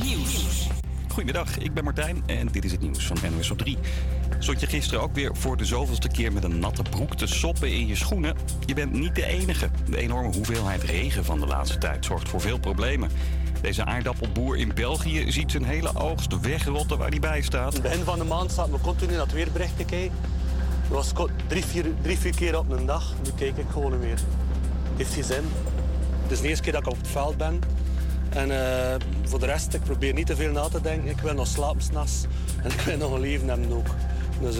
Nieuws. Goedemiddag, ik ben Martijn en dit is het nieuws van NOS op 3. Stond je gisteren ook weer voor de zoveelste keer met een natte broek te soppen in je schoenen? Je bent niet de enige. De enorme hoeveelheid regen van de laatste tijd zorgt voor veel problemen. Deze aardappelboer in België ziet zijn hele oogst wegrotten waar hij bij staat. het begin van de maand zaten we continu naar het weerbericht te kijken. Dat was drie vier, drie, vier keer op een dag. Nu kijk ik gewoon niet meer. Het heeft geen zin. Het is de eerste keer dat ik op het veld ben. En eh, voor de rest, ik probeer niet te veel na te denken. Ik wil nog slapen. En ik wil nog een leven hebben ook. Dus.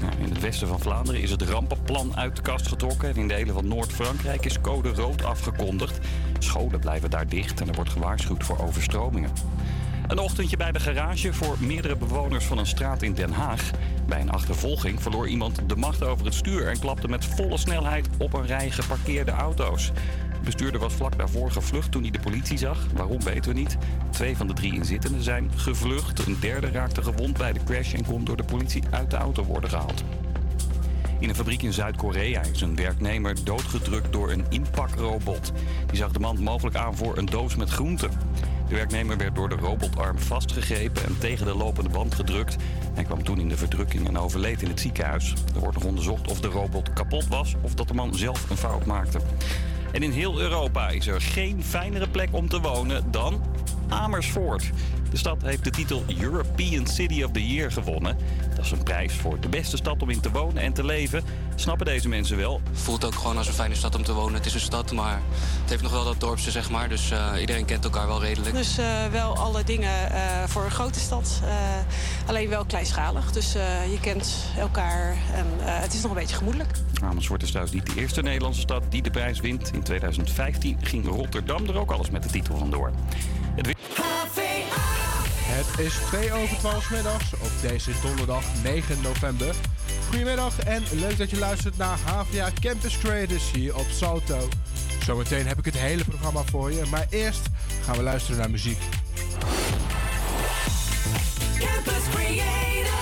Nou, in het westen van Vlaanderen is het rampenplan uit de kast getrokken. En in delen van Noord-Frankrijk is code rood afgekondigd. Scholen blijven daar dicht en er wordt gewaarschuwd voor overstromingen. Een ochtendje bij de garage voor meerdere bewoners van een straat in Den Haag. Bij een achtervolging verloor iemand de macht over het stuur en klapte met volle snelheid op een rij geparkeerde auto's. De bestuurder was vlak daarvoor gevlucht toen hij de politie zag. Waarom weten we niet. Twee van de drie inzittenden zijn gevlucht. Een derde raakte gewond bij de crash en kon door de politie uit de auto worden gehaald. In een fabriek in Zuid-Korea is een werknemer doodgedrukt door een inpakrobot. Die zag de man mogelijk aan voor een doos met groenten. De werknemer werd door de robotarm vastgegrepen en tegen de lopende band gedrukt. Hij kwam toen in de verdrukking en overleed in het ziekenhuis. Er wordt nog onderzocht of de robot kapot was of dat de man zelf een fout maakte. En in heel Europa is er geen fijnere plek om te wonen dan Amersfoort. De stad heeft de titel European City of the Year gewonnen. Dat is een prijs voor de beste stad om in te wonen en te leven. Snappen deze mensen wel? voelt ook gewoon als een fijne stad om te wonen. Het is een stad, maar het heeft nog wel dat dorpse, zeg maar. Dus eh, iedereen kent elkaar wel redelijk. Dus eh, wel alle dingen eh, voor een grote stad. eh, alleen wel kleinschalig. Dus eh, je kent elkaar en eh, het is nog een beetje gemoedelijk. Amersfoort is trouwens niet de eerste Nederlandse stad die de prijs wint. In 2015 ging Rotterdam er ook alles met de titel vandoor. Het Het is 2 over 12 middags op deze donderdag 9 november. Goedemiddag en leuk dat je luistert naar HVA Campus Creators hier op Salto. Zometeen heb ik het hele programma voor je, maar eerst gaan we luisteren naar muziek. Campus Creators,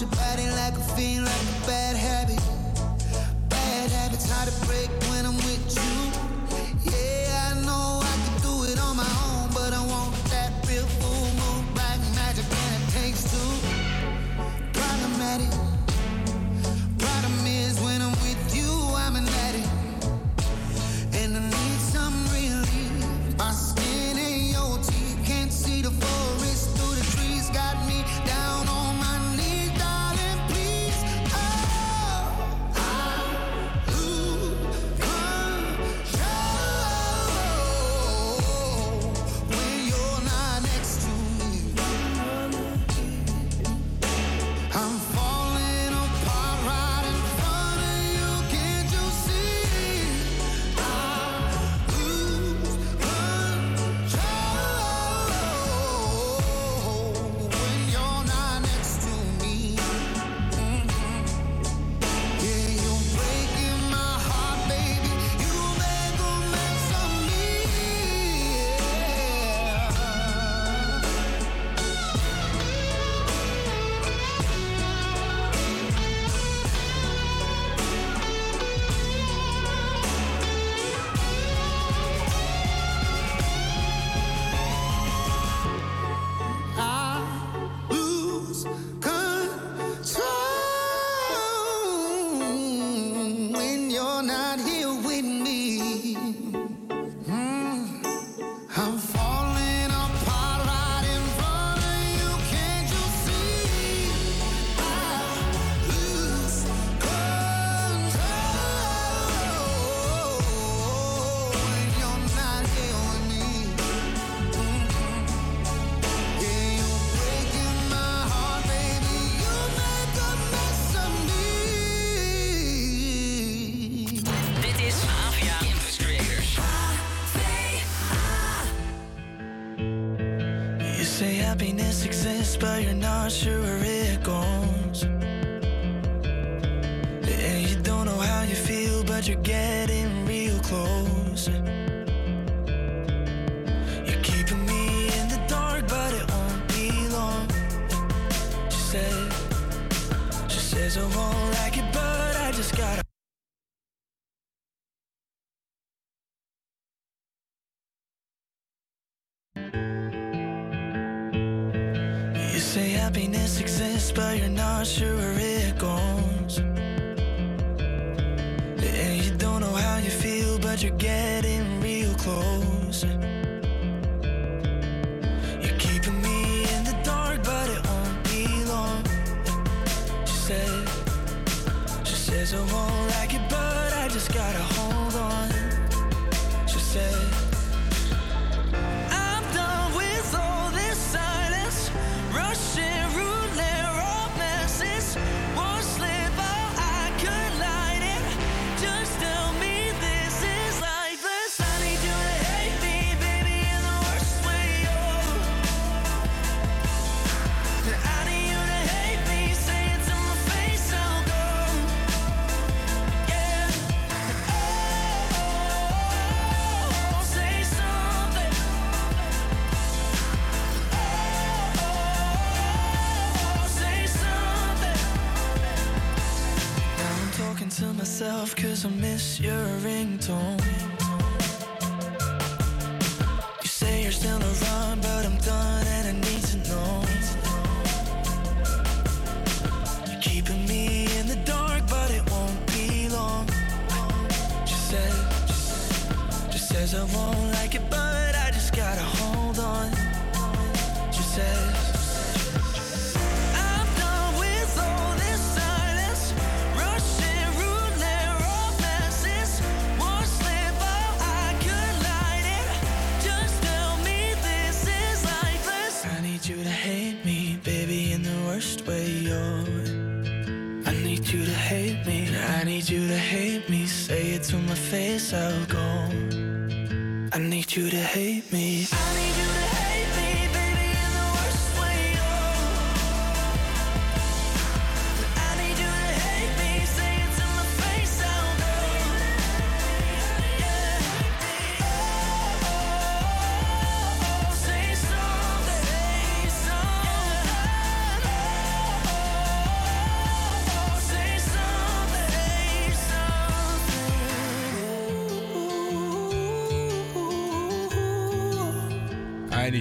your body like a fiend, like a bad habit. Bad habits hard to break not sure myself cause I miss your ringtone. You say you're still around, but I'm done and I need to know. You're keeping me in the dark, but it won't be long. She said, she says I won't face, I'll go. I need you to hate me.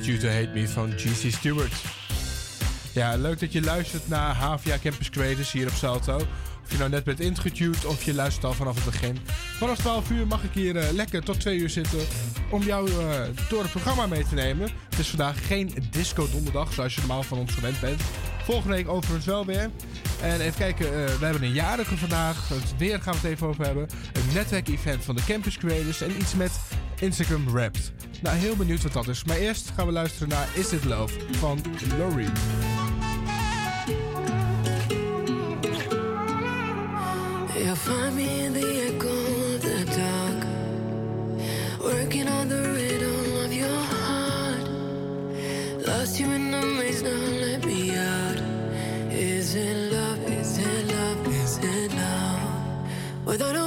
You To Hate Me van GC Stewart. Ja, leuk dat je luistert naar Havia Campus Creators hier op Salto. Of je nou net bent ingetuned of je luistert al vanaf het begin. Vanaf 12 uur mag ik hier eh, lekker tot 2 uur zitten om jou eh, door het programma mee te nemen. Het is vandaag geen disco donderdag zoals je normaal van ons gewend bent. Volgende week overigens wel weer. En even kijken, eh, we hebben een jarige vandaag. Het weer gaan we het even over hebben. Een netwerkevent van de Campus Creators en iets met Instagram Wrapped. Nou, heel benieuwd wat dat is. Maar eerst gaan we luisteren naar Is It Love van Laurie. You'll find me in the echo of the dark, working on the rhythm of your heart. Lost you in the maze, now let me out. Is it love? Is it love? Is it love? Without a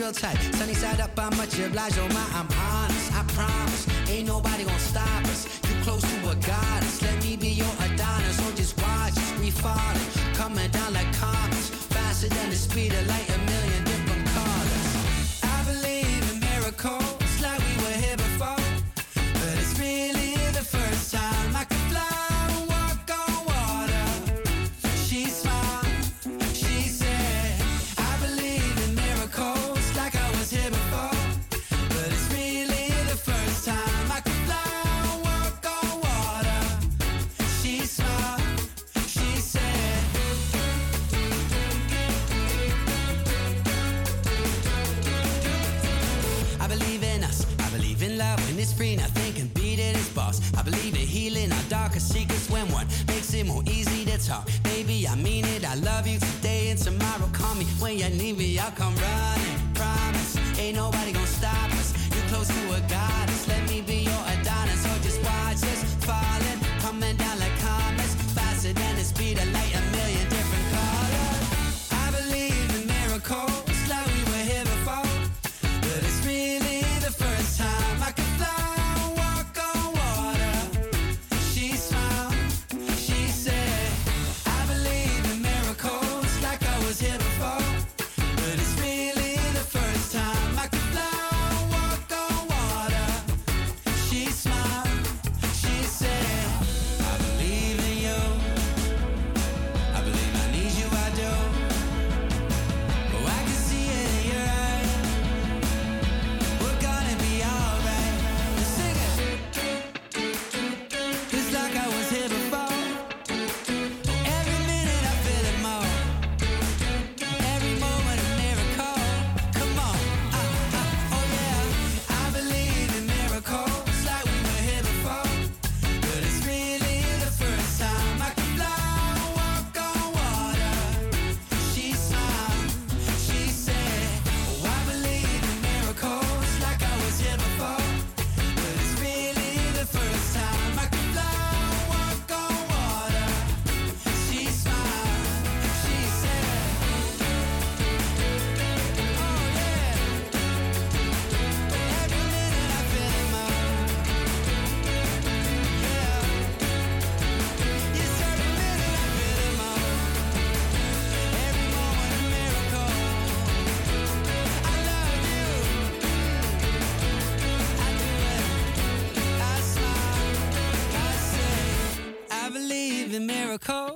real tight. Sunny side up, I'm much obliged. Oh my, I'm honest, I promise. Ain't nobody gonna stop us. You close to a goddess. Let me be your Adonis. Or just watch us. We falling, coming down like comets. Faster than the speed of light, a million.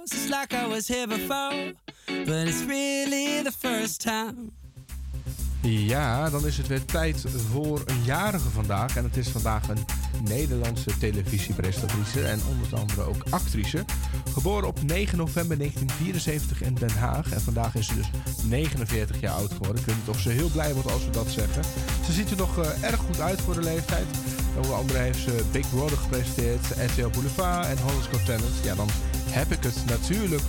It's like I was here before, but it's really the first time. Ja, dan is het weer tijd voor een jarige vandaag. En het is vandaag een Nederlandse televisiepresentatrice en onder andere ook actrice. Geboren op 9 november 1974 in Den Haag. En vandaag is ze dus 49 jaar oud geworden. Ik weet niet of ze heel blij wordt als we dat zeggen. Ze ziet er nog eh, erg goed uit voor de leeftijd. Onder andere heeft ze Big Brother gepresenteerd, RTL Boulevard en Hollands Got Talent. Ja, dan heb ik het natuurlijk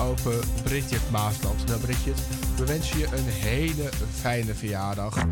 over Bridget Maasland. Nou Bridget, we wensen je een hele fijne verjaardag.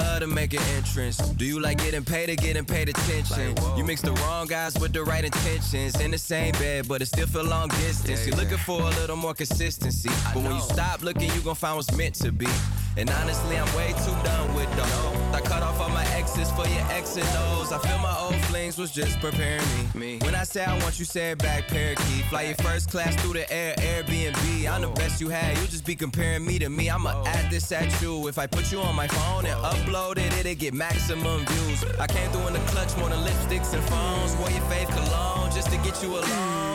love to make an entrance. Do you like getting paid or getting paid attention? Like, you mix the wrong guys with the right intentions. In the same bed, but it still feel long distance. Yeah, You're looking for a little more consistency. But when you stop looking, you gon' find what's meant to be. And honestly, I'm way too done with the X's for your X and O's. I feel my old flings was just preparing me. me. When I say I want you, say it back, parakeet. Fly your first class through the air, Airbnb. I'm the best you had, you just be comparing me to me. I'ma add this at you. If I put you on my phone and upload it, it'll get maximum views. I came through in the clutch, more than lipsticks and phones. Wore your faith cologne just to get you alone.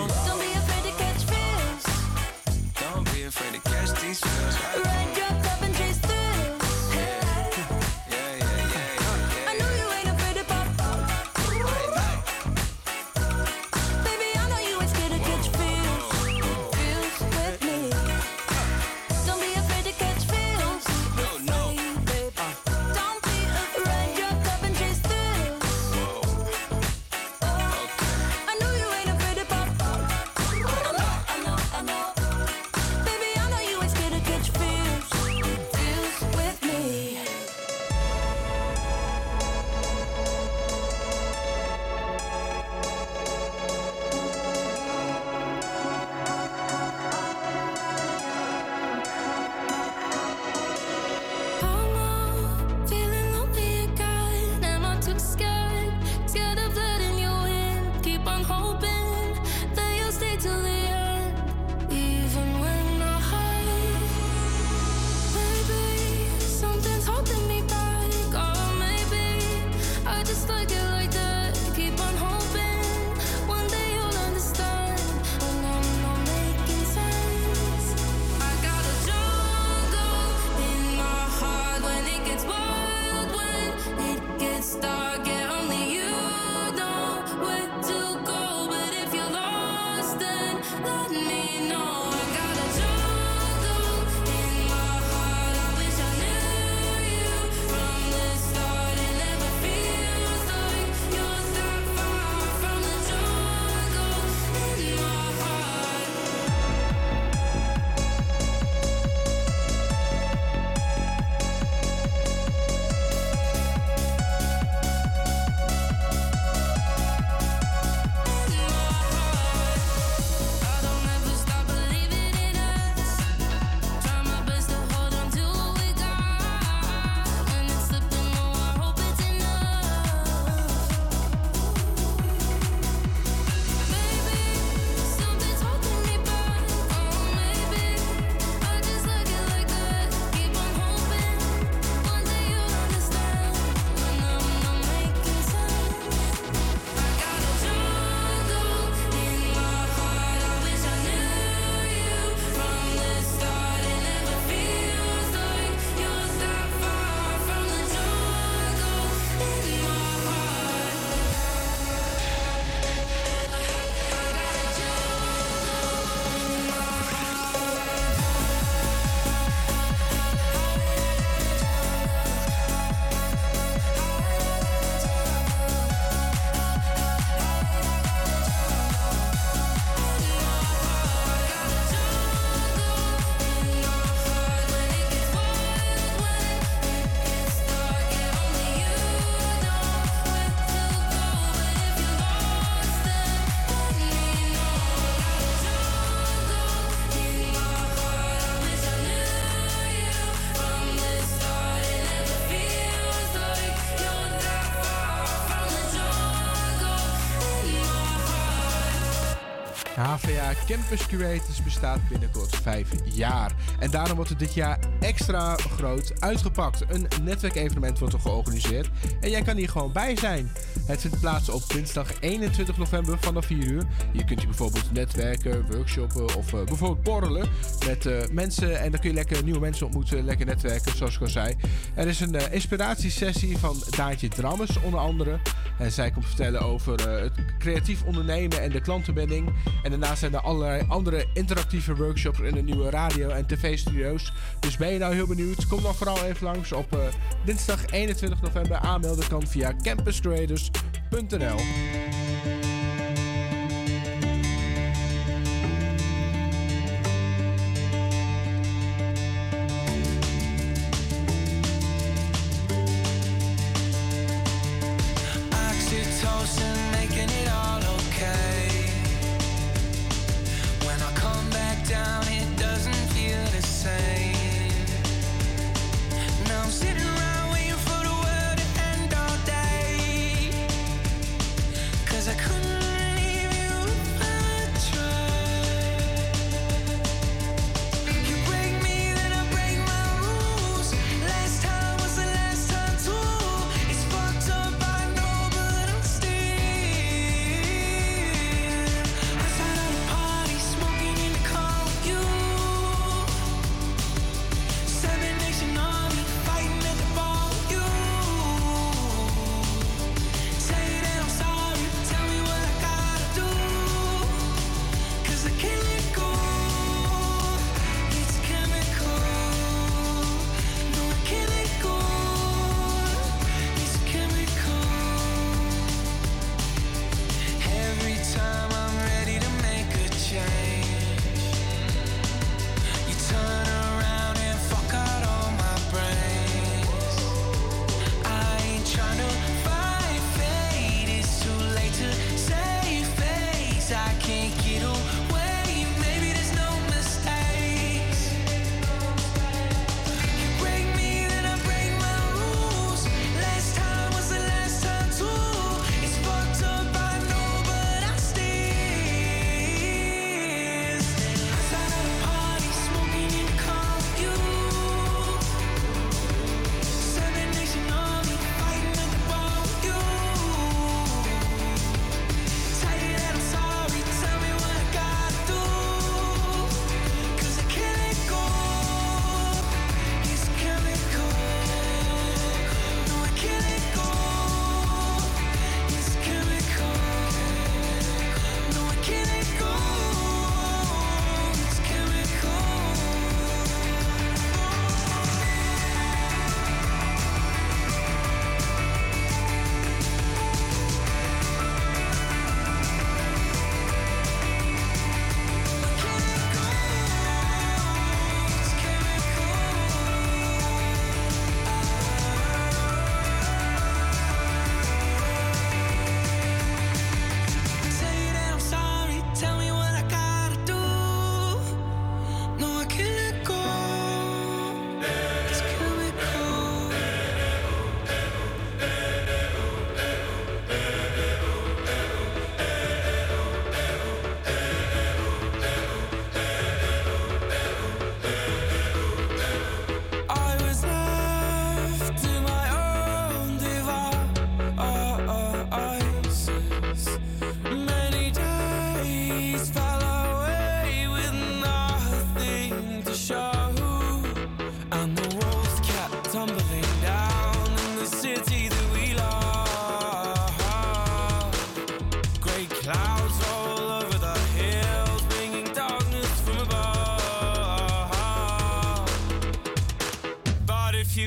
Campus Creators bestaat binnenkort vijf jaar. En daarom wordt het dit jaar extra groot uitgepakt. Een netwerkevenement wordt er georganiseerd en jij kan hier gewoon bij zijn. Het vindt plaats op dinsdag 21 november vanaf 4 uur. Hier kunt je bijvoorbeeld netwerken, workshoppen of eh, bijvoorbeeld borrelen met eh, mensen. En dan kun je lekker nieuwe mensen ontmoeten, lekker netwerken, zoals ik al zei. Er is een eh, inspiratiesessie van Daantje Drammes onder andere. En zij komt vertellen over eh, het creatief ondernemen en de klantenbinding. En daarnaast zijn er allerlei andere interactieve workshops in de nieuwe radio- en tv-studio's. Dus ben je nou heel benieuwd? Kom dan vooral even langs op eh, dinsdag 21 november. Aanmelden kan via campuscreators.nl.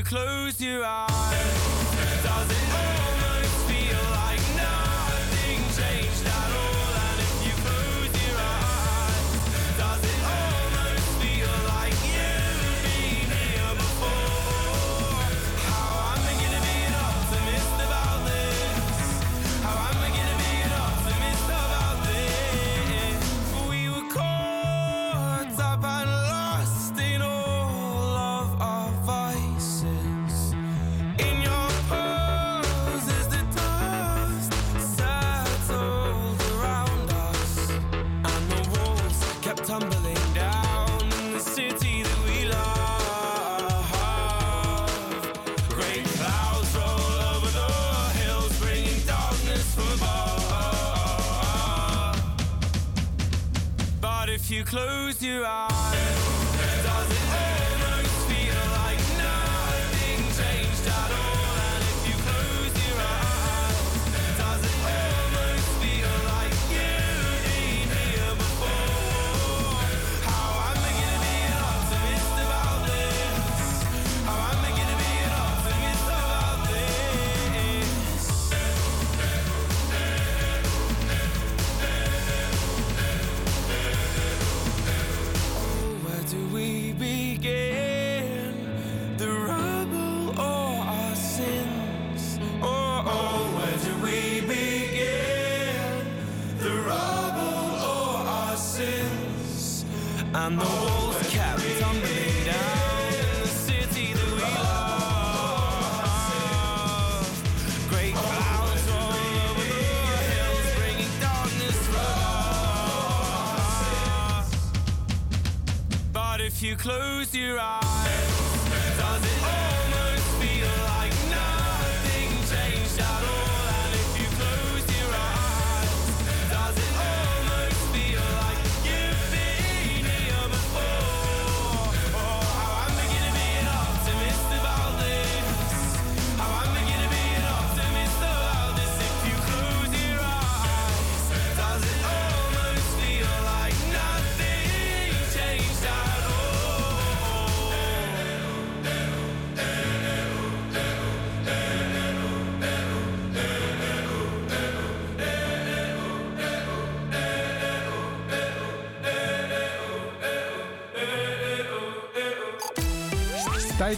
close your eyes. You close your eyes,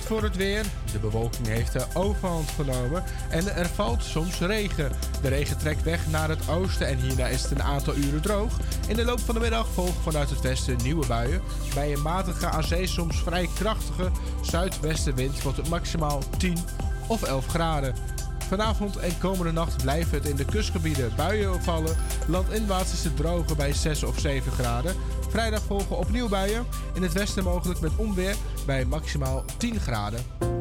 voor het weer. De bewolking heeft de overhand genomen en er valt soms regen. De regen trekt weg naar het oosten en hierna is het een aantal uren droog. In de loop van de middag volgen vanuit het westen nieuwe buien. Bij een matige aan soms vrij krachtige zuidwestenwind wordt maximaal 10 of 11 graden. Vanavond en komende nacht blijven het in de kustgebieden buien vallen. Landinwaarts is het droger bij 6 of 7 graden. Vrijdag volgen opnieuw buien. In het westen mogelijk met onweer bij maximaal 10 graden.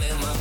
in my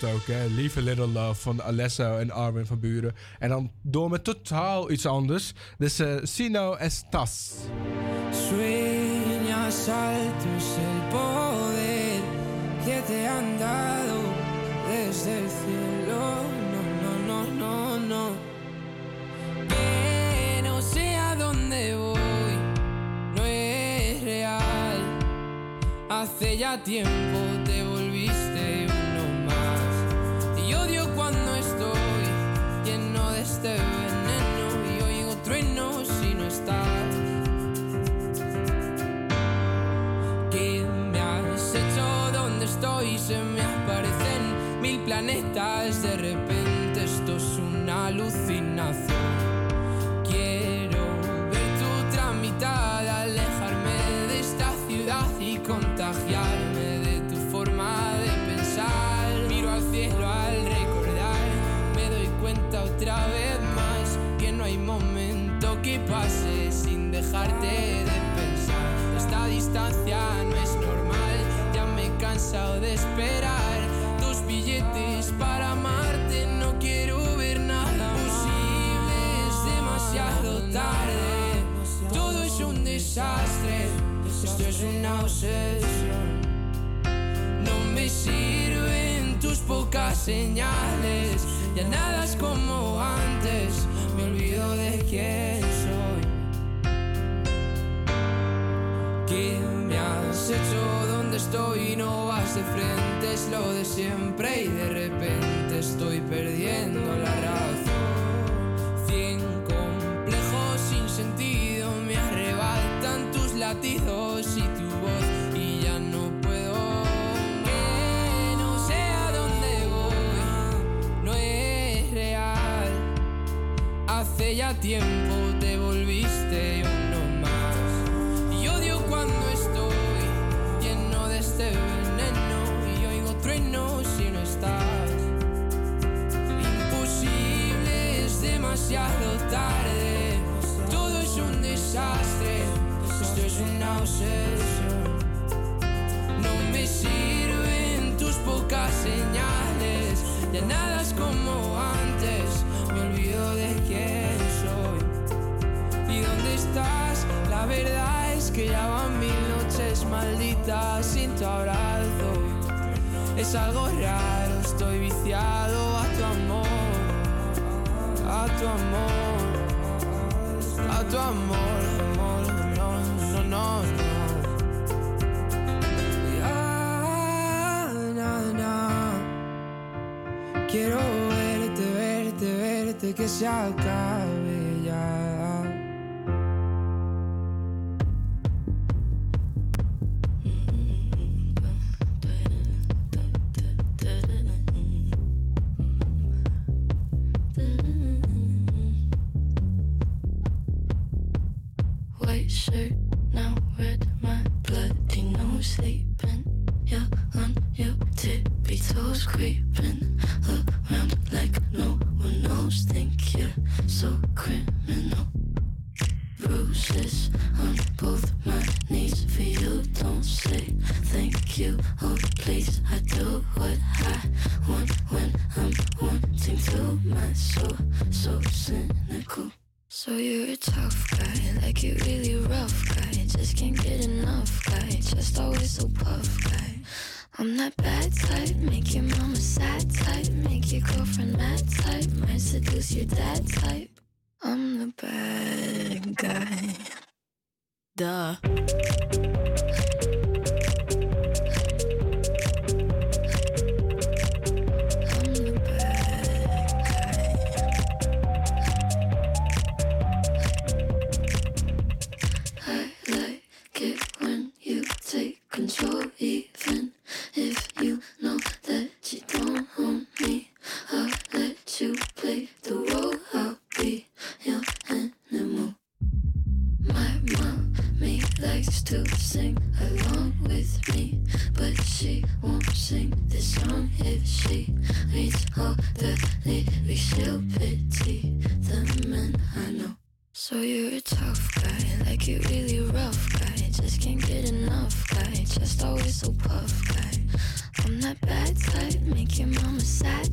het ook, hè? Leave a Little Love van Alesso en Armin van Buren. En dan door met totaal iets anders. Dus eh Sino Estas. Sueñas alto es el poder que te han dado desde el cielo. No, no, no, no, no. Que no sé a dónde voy, no es real. Hace ya tiempo te de esperar tus billetes para amarte. No quiero ver nada posible, es demasiado tarde. Todo es un desastre, esto es una obsesión. No me sirven tus pocas señales, ya nada es como antes, me olvido de quién soy. Hecho? ¿Dónde estoy? No vas de frente, es lo de siempre y de repente estoy perdiendo la razón. Cien complejos sin sentido me arrebatan tus latidos y tu voz y ya no puedo. Que no sé a dónde voy, no es real. Hace ya tiempo tu abrazo. Es algo raro, estoy viciado a tu amor, a tu amor. a tu amor, amor, no, no, no, no. Quiero verte, verte, verte, que se acabe that's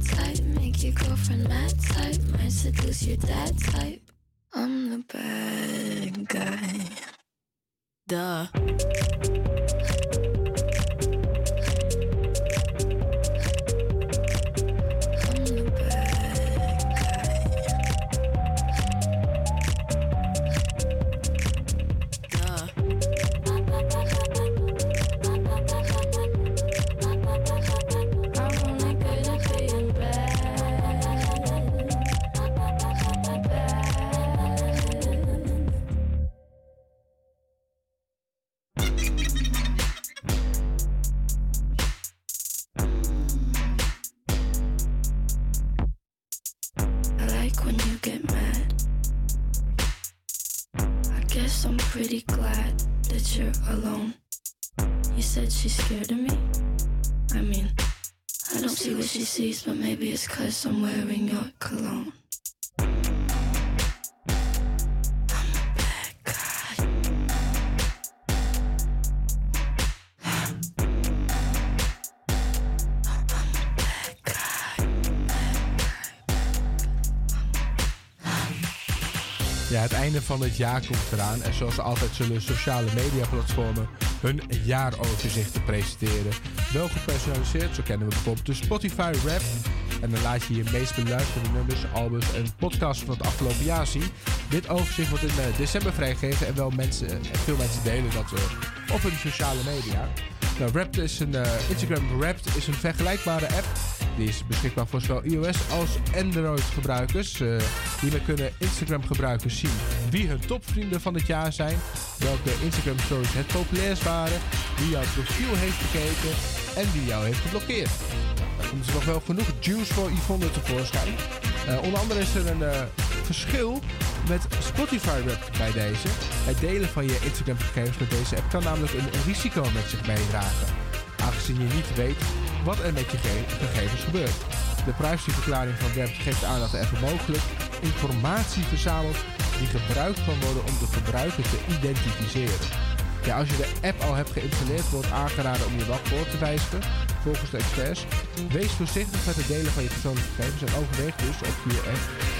type, make your girlfriend mad type, might seduce your dad type. I'm the bad guy. Duh. I'm wearing your cologne. Ja, het einde van het jaar komt eraan. En zoals altijd zullen sociale mediaplatformen hun jaaroverzichten presenteren. Wel gepersonaliseerd, zo kennen we bijvoorbeeld de Spotify Rap. En dan laat je je meest beluisterde nummers, albums en podcasts van het afgelopen jaar zien. Dit overzicht wordt in eh, december vrijgegeven en wel mensen, en veel mensen delen dat eh, op hun sociale media. Nou, is een, eh, Instagram Wrapped is een vergelijkbare app. Die is beschikbaar voor zowel iOS als Android gebruikers. Eh hiermee kunnen Instagram gebruikers zien wie hun topvrienden van het jaar zijn, welke Instagram stories het populairst waren, wie jouw profiel heeft bekeken en wie jou heeft geblokkeerd. Er komt er nog wel genoeg juice voor Yvonne tevoorschijn. Eh, onder andere is er een eh, verschil met Spotify bij deze. Het delen van je Instagram gegevens met deze app kan namelijk een risico met zich meedragen. Aangezien je niet weet wat er met je ge- gegevens gebeurt. De privacyverklaring van Web geeft aan dat de app mogelijk informatie verzamelt die gebruikt kan worden om de gebruiker te identificeren. Ja, als je de app al hebt geïnstalleerd, wordt aangeraden om je wachtwoord te wijzigen, volgens de experts. Wees voorzichtig met het delen van je persoonlijke gegevens en overweeg dus of je je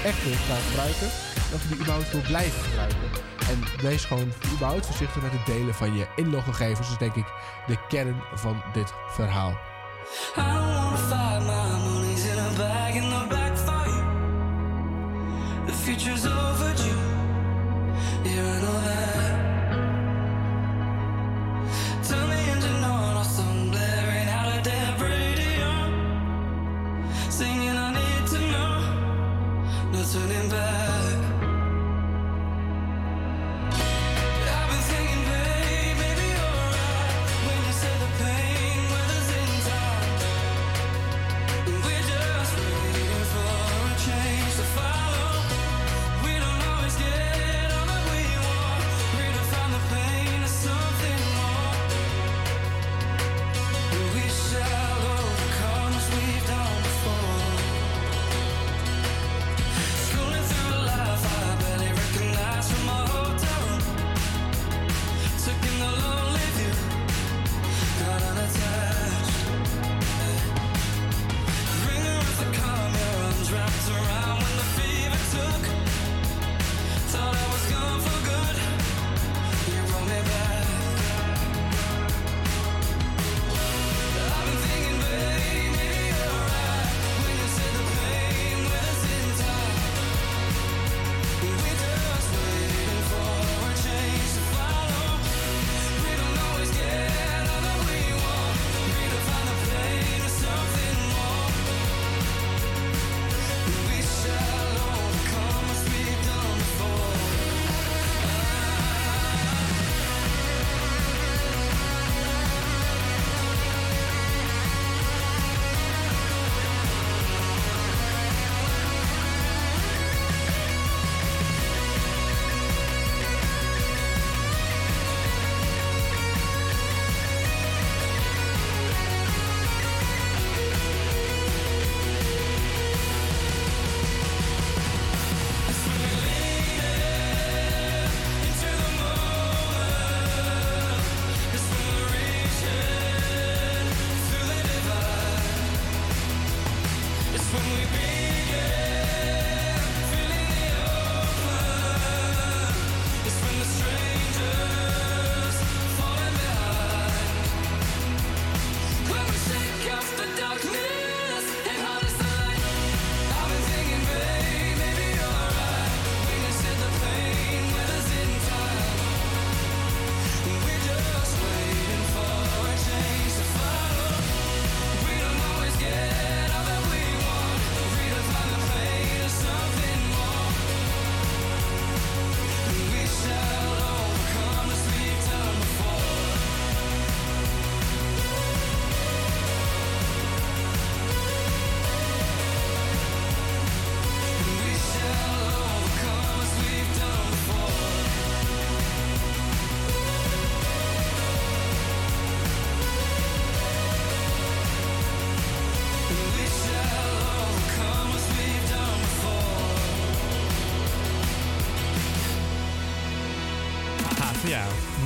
echt, wilt gaan gebruiken of je die überhaupt wil blijven gebruiken. En wees gewoon überhaupt voorzichtig met het delen van je inloggegevens. Dat is denk ik de kern van dit verhaal. In turning back.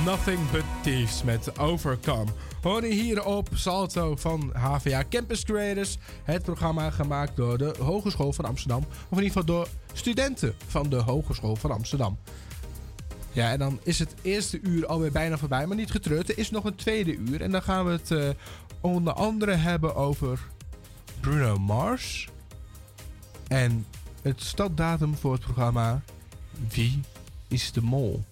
Nothing But Thieves met Overcome. Hoor je hier op Salto van HVA Campus Creators. Het programma gemaakt door de Hogeschool van Amsterdam. Of in ieder geval door studenten van de Hogeschool van Amsterdam. Ja, en dan is het eerste uur alweer bijna voorbij. Maar niet getreurd, er is nog een tweede uur. En dan gaan we het eh, onder andere hebben over Bruno Mars. En het startdatum voor het programma Wie is de Mol?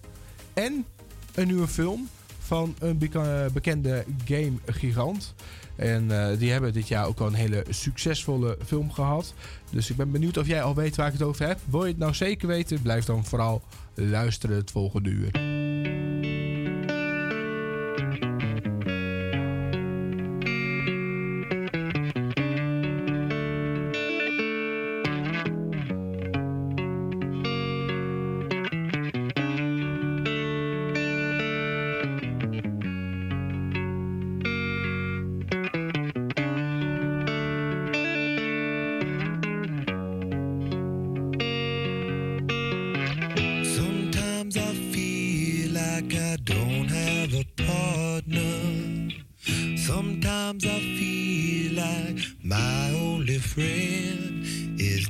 En een nieuwe film van een beka- bekende game-gigant. En eh, die hebben dit jaar ook al een hele succesvolle film gehad. Dus ik ben benieuwd of jij al weet waar ik het over heb. Wil je het nou zeker weten? Blijf dan vooral luisteren het volgende uur.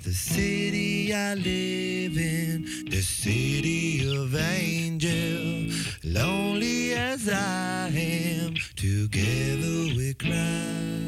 The city I live in, the city of angel. Lonely as I am, together we cry.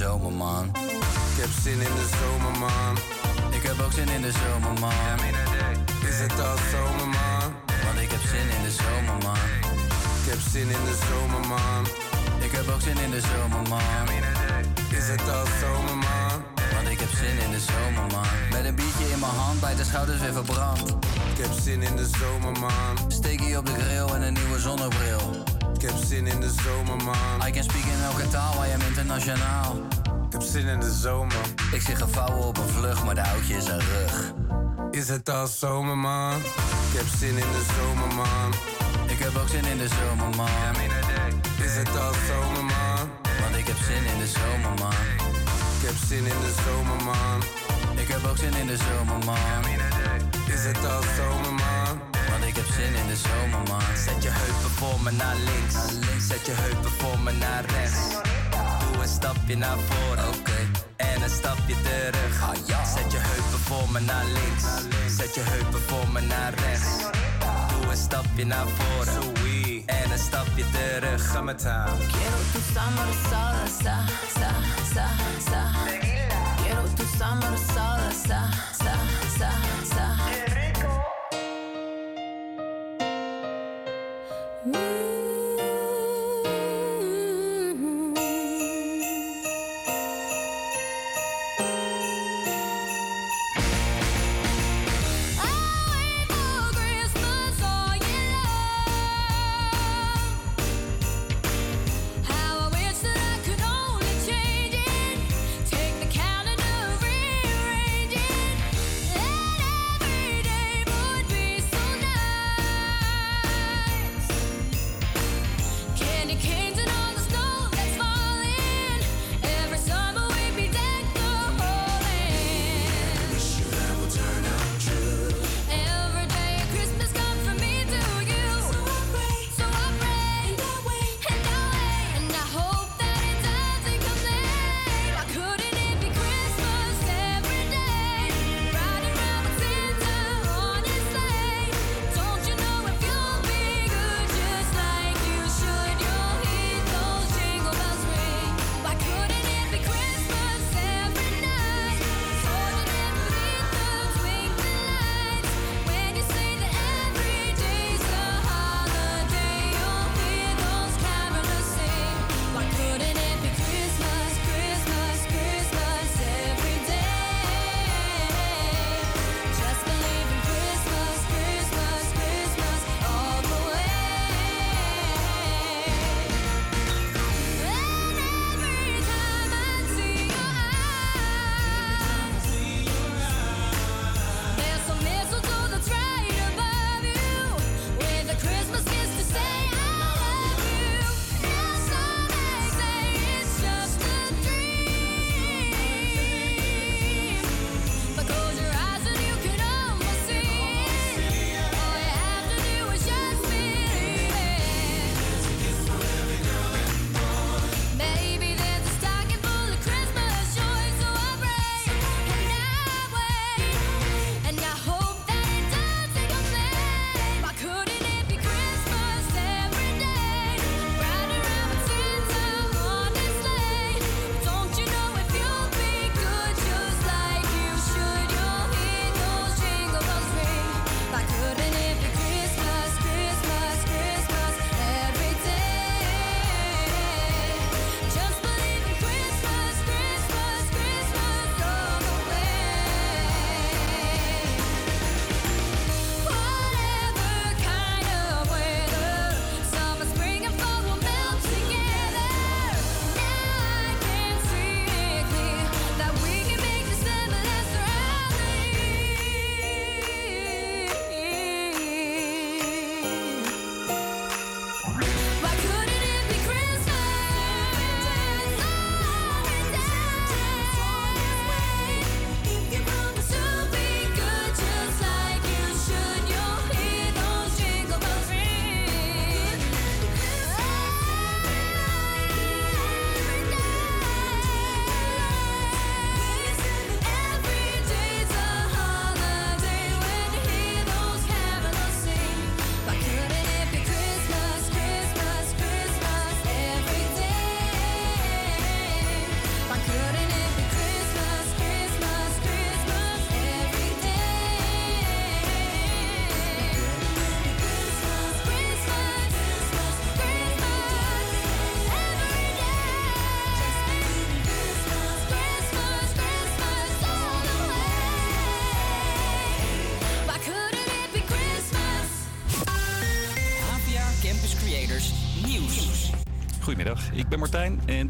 Ik heb zin in de zomer, man. Ik heb ook zin in de zomer, man. Is het al zomer, man? Want ik heb zin in de zomer, man. Ik heb zin in de zomer, man. Ik heb ook zin in de zomer, man. Is het al zomer, man? Want ik heb zin in de zomer, man. Met een biertje in mijn hand, bij de schouders weer verbrand. Ik heb zin in de zomer, man. Steekie op de grill en een nieuwe zonnebril. Ik heb zin in de zomer, man. I can speak in elke taal, I am internationaal. Ik heb zin in de zomer. Ik zie gevouwen op een vlucht, maar de oudje is een rug. Is het al zomer, man? Ik heb zin in de zomer, man. Ik heb ook zin in de zomer, man. Is het al zomer, man? Want ik heb zin in de zomer, man. Ik heb zin in de zomer, man. Ik heb ook zin in de zomer, man. Is het al zomer, man? Ik heb zin in de zomer, man. Zet je heupen voor me naar links. Zet je heupen voor me naar rechts. Doe een stapje naar voren. En een stapje terug. Zet je heupen voor me naar links. Zet je heupen voor me naar rechts. Doe een stapje naar voren. En een stapje terug. Ga met haar. Quiero tu summer salsa, sa, sa, sa. Quiero tu summer salsa,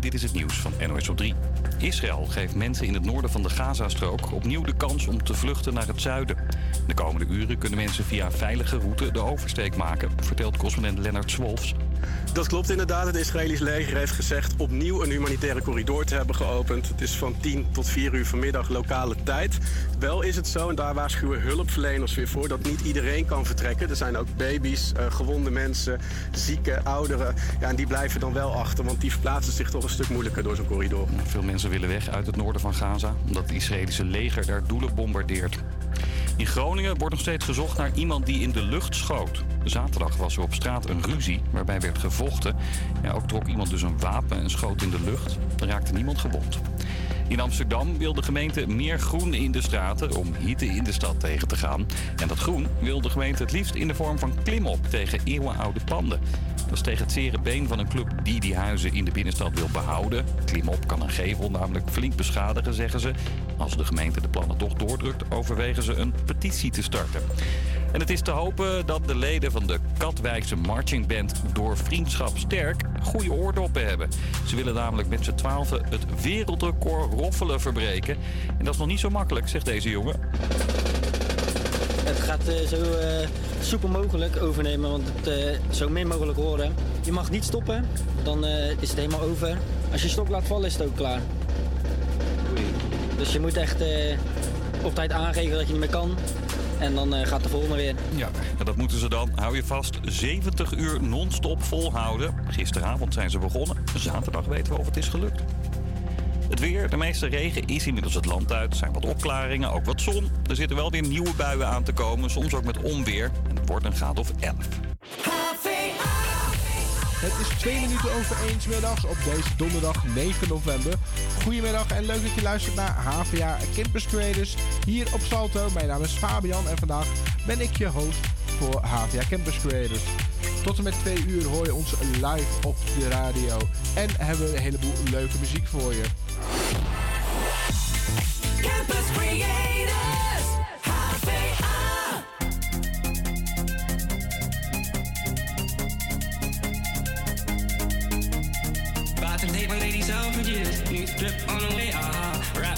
dit is het nieuws van NOS op 3. Israël geeft mensen in het noorden van de Gazastrook opnieuw de kans om te vluchten naar het zuiden. De komende uren kunnen mensen via veilige route de oversteek maken, vertelt correspondent Lennart Swolfs. Dat klopt inderdaad. Het Israëlisch leger heeft gezegd opnieuw een humanitaire corridor te hebben geopend. Het is van 10 tot 4 uur vanmiddag lokale tijd. Wel is het zo, en daar waarschuwen hulpverleners weer voor, dat niet iedereen kan vertrekken. Er zijn ook baby's, eh, gewonde mensen, zieke, ouderen. Ja, en die blijven dan wel achter, want die verplaatsen zich toch een stuk moeilijker door zo'n corridor. Veel mensen willen weg uit het noorden van Gaza, omdat het Israëlische leger daar doelen bombardeert. In Groningen wordt nog steeds gezocht naar iemand die in de lucht schoot. Zaterdag was er op straat een ruzie waarbij werd gevochten. Ja, ook trok iemand dus een wapen en schoot in de lucht. Er raakte niemand gewond. In Amsterdam wil de gemeente meer groen in de straten om hitte in de stad tegen te gaan. En dat groen wil de gemeente het liefst in de vorm van klimop tegen eeuwenoude panden. Dat is tegen het zere been van een club die die huizen in de binnenstad wil behouden. Klimop kan een gevel namelijk flink beschadigen, zeggen ze. Als de gemeente de plannen toch doordrukt, overwegen ze een petitie te starten. En het is te hopen dat de leden van de Katwijkse Marching Band door Vriendschap Sterk goede oordoppen hebben. Ze willen namelijk met z'n twaalfen het wereldrecord roffelen verbreken. En dat is nog niet zo makkelijk, zegt deze jongen. Het gaat eh, zo eh, soepel mogelijk overnemen, want het eh, zo min mogelijk horen. Je mag niet stoppen, dan eh, is het helemaal over. Als je stok laat vallen, is het ook klaar. Dus je moet echt eh, op tijd aangeven dat je niet meer kan. En dan eh, gaat de volgende weer. Ja, en dat moeten ze dan, hou je vast, 70 uur non-stop volhouden. Gisteravond zijn ze begonnen. Zaterdag weten we of het is gelukt. Het weer, de meeste regen is inmiddels het land uit. Er zijn wat opklaringen, ook wat zon. Er zitten wel weer nieuwe buien aan te komen, soms ook met onweer. En het wordt een graad of 11. Het is twee minuten over 1 middags op deze donderdag 9 november. Goedemiddag en leuk dat je luistert naar HVA Campus Creators hier op Salto. Mijn naam is Fabian en vandaag ben ik je host voor HVA Campus Creators. Tot en met twee uur hoor je ons live op de radio en hebben we een heleboel leuke muziek voor je.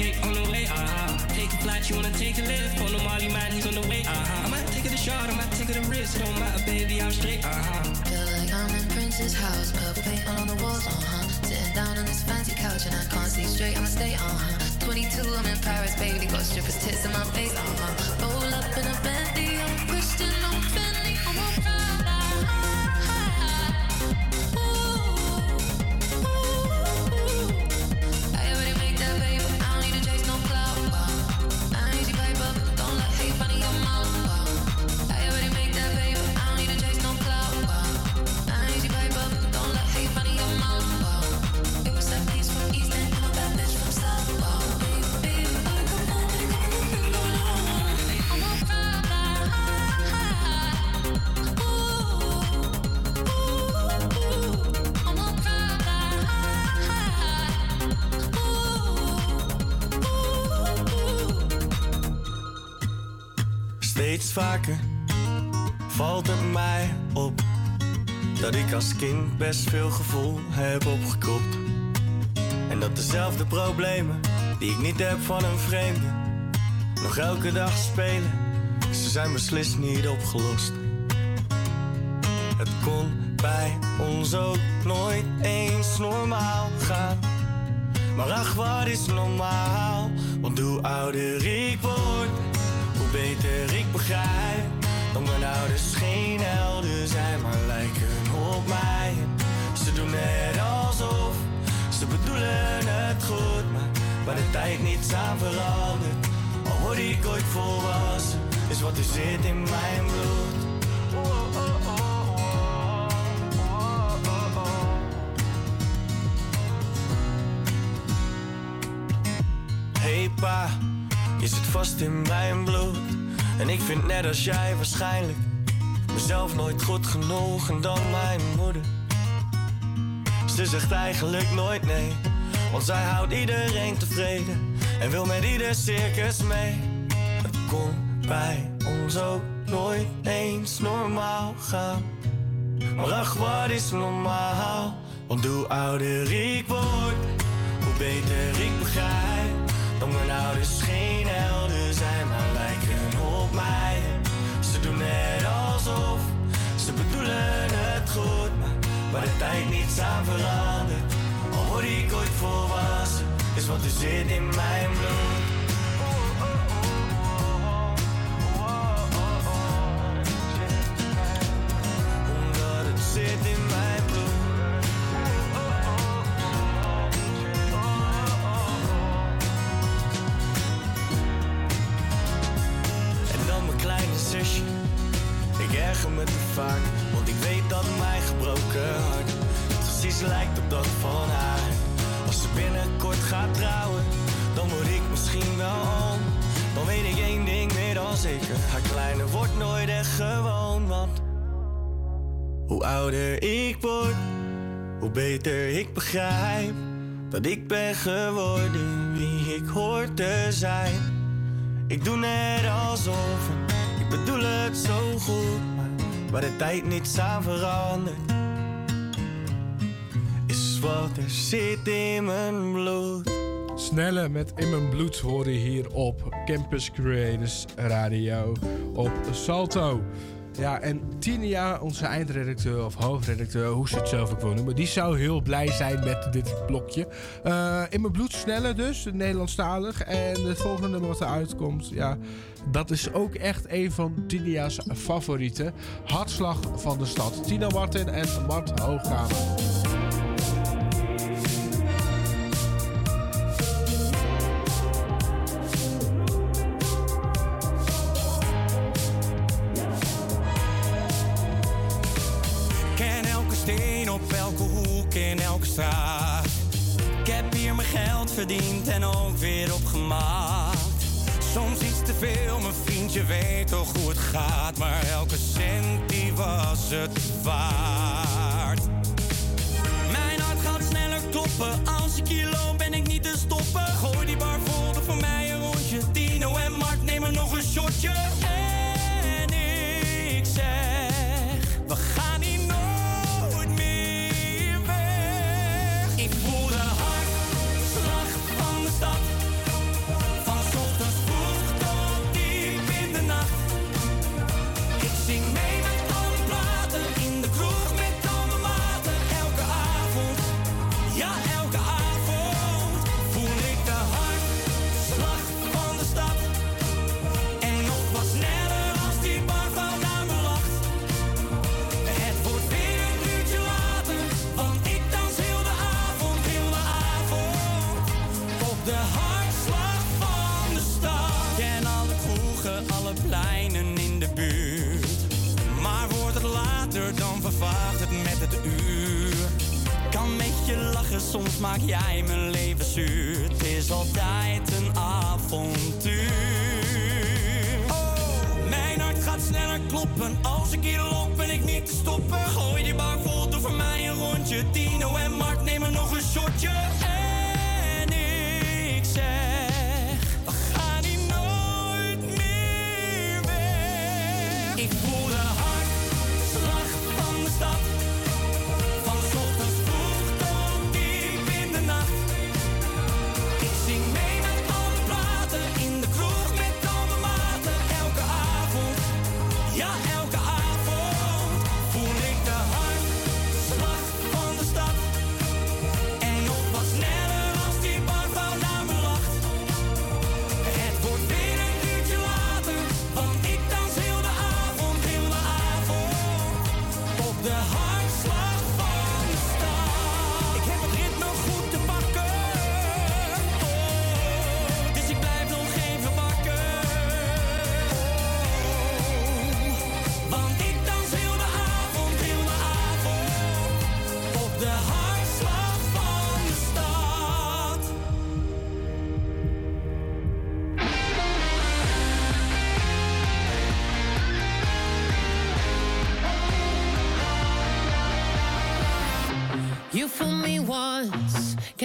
cake on the way, ah. Take a flight, you wanna take a lift. On the Molly he's on the way, ah. I might take it a shot, I might take it a risk. It don't matter, baby, I'm straight, ah. Feel like I'm in Prince's house, purple paint all on the walls, uh huh. Sitting down on this fancy couch and I can't see straight, I'ma stay, uh huh. 22, I'm in Paris, baby, got strippers tits in my face, uh huh. Roll up in a Bentley, ik als kind best veel gevoel heb opgekropt. En dat dezelfde problemen die ik niet heb van een vreemde nog elke dag spelen, ze zijn beslist niet opgelost. Het kon bij ons ook nooit eens normaal gaan. Maar ach, wat is normaal? Want hoe ouder ik word, hoe beter ik begrijp. Dat mijn ouders geen helden zijn, maar lijken Ze doen net alsof ze bedoelen het goed, maar waar de tijd niets aan verandert. Al word ik ooit volwassen, is wat er zit in mijn bloed. Hey pa, je zit vast in mijn bloed. En ik vind net als jij waarschijnlijk mezelf nooit goed genoeg en dan mijn moeder. Ze zegt eigenlijk nooit nee, want zij houdt iedereen tevreden en wil met ieder circus mee. Het kon bij ons ook nooit eens normaal gaan. Maar ach, wat is normaal? Want hoe ouder ik word, hoe beter ik begrijp. Dat mijn ouders geen helden tijd niets aan verandert. Al word ik ooit volwassen, is wat er zit in mijn bloed. Geworden wie ik hoor te zijn. Ik doe net alsof ik bedoel het zo goed, maar waar de tijd niets aan verandert, is wat er zit in mijn bloed. Snelle met In Mijn Bloed horen hier op Campus Creators Radio op Salto. Ja, en Tinia, onze eindredacteur of hoofdredacteur, hoe ze het zelf ook wil noemen, die zou heel blij zijn met dit blokje. Eh, in mijn bloed sneller dus, Nederlandstalig. En het volgende nummer wat eruit komt, ja, dat is ook echt een van Tinia's favorieten. Hartslag van de stad. Tina Martin en Mart Hoogkamer. En ook weer opgemaakt. Soms iets te veel, mijn vriendje weet toch hoe het gaat. Maar elke cent die was het waard. Mijn hart gaat sneller kloppen. Als ik hier loop soms maak jij mijn leven zuur. Het is altijd een avontuur. Oh, mijn hart gaat sneller kloppen. Als ik hier loop, ben ik niet te stoppen. Gooi die bar vol, doe voor mij een rondje. Tino en Mark nemen nog een shotje.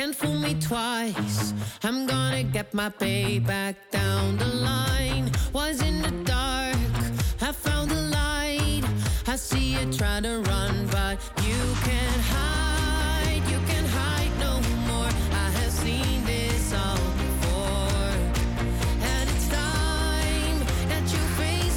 Can't fool me twice. I'm gonna get my payback down the line. Was in the dark, I found the light. I see you try to run, but you can't hide. You can't hide no more. I have seen this all before. And it's time that you face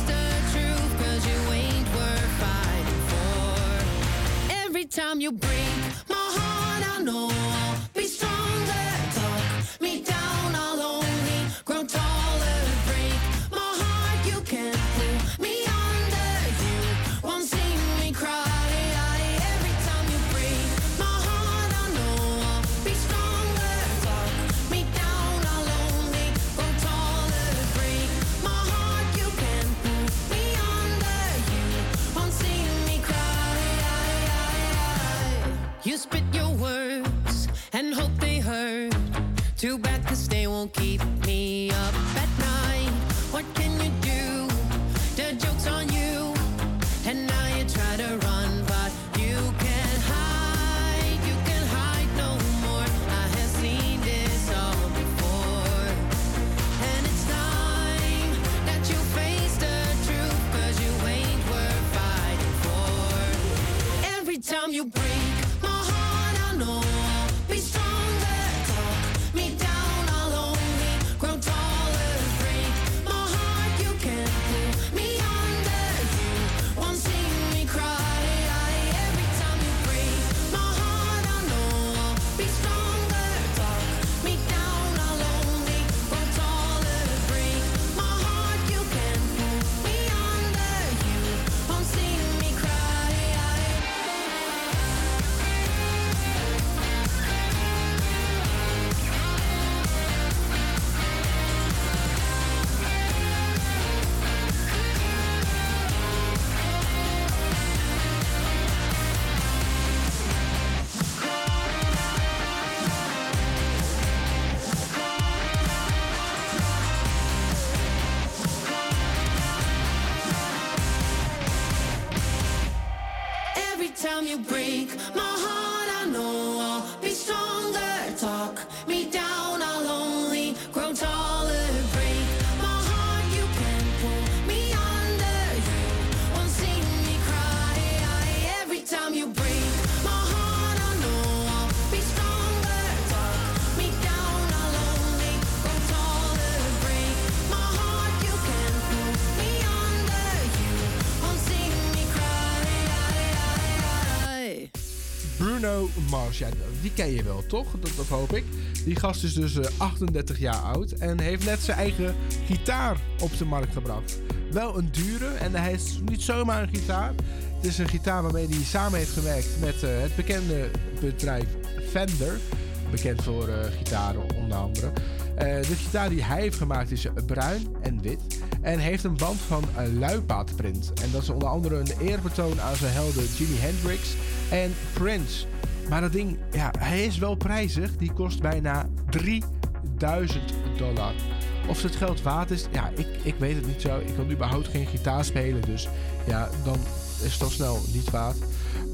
Bruno Mars, die ken je wel, toch? Dat, hoop ik. Die gast is dus eh, 38 jaar oud en heeft net zijn eigen gitaar op de markt gebracht. Wel een dure en hij is niet zomaar een gitaar. Het is een gitaar waarmee hij samen heeft gewerkt met eh, het bekende bedrijf Fender. Bekend voor eh, gitaren onder andere. Eh, de gitaar die hij heeft gemaakt is bruin en wit. En heeft een band van uh, luipaardprint. En dat is onder andere een eerbetoon aan zijn helden Jimi Hendrix en Prince. Maar dat ding, ja, hij is wel prijzig. Die kost bijna 3000 dollar. Of het geld waard is, ja, ik, ik weet het niet zo. Ik kan überhaupt geen gitaar spelen, dus ja, dan is het al snel niet waard.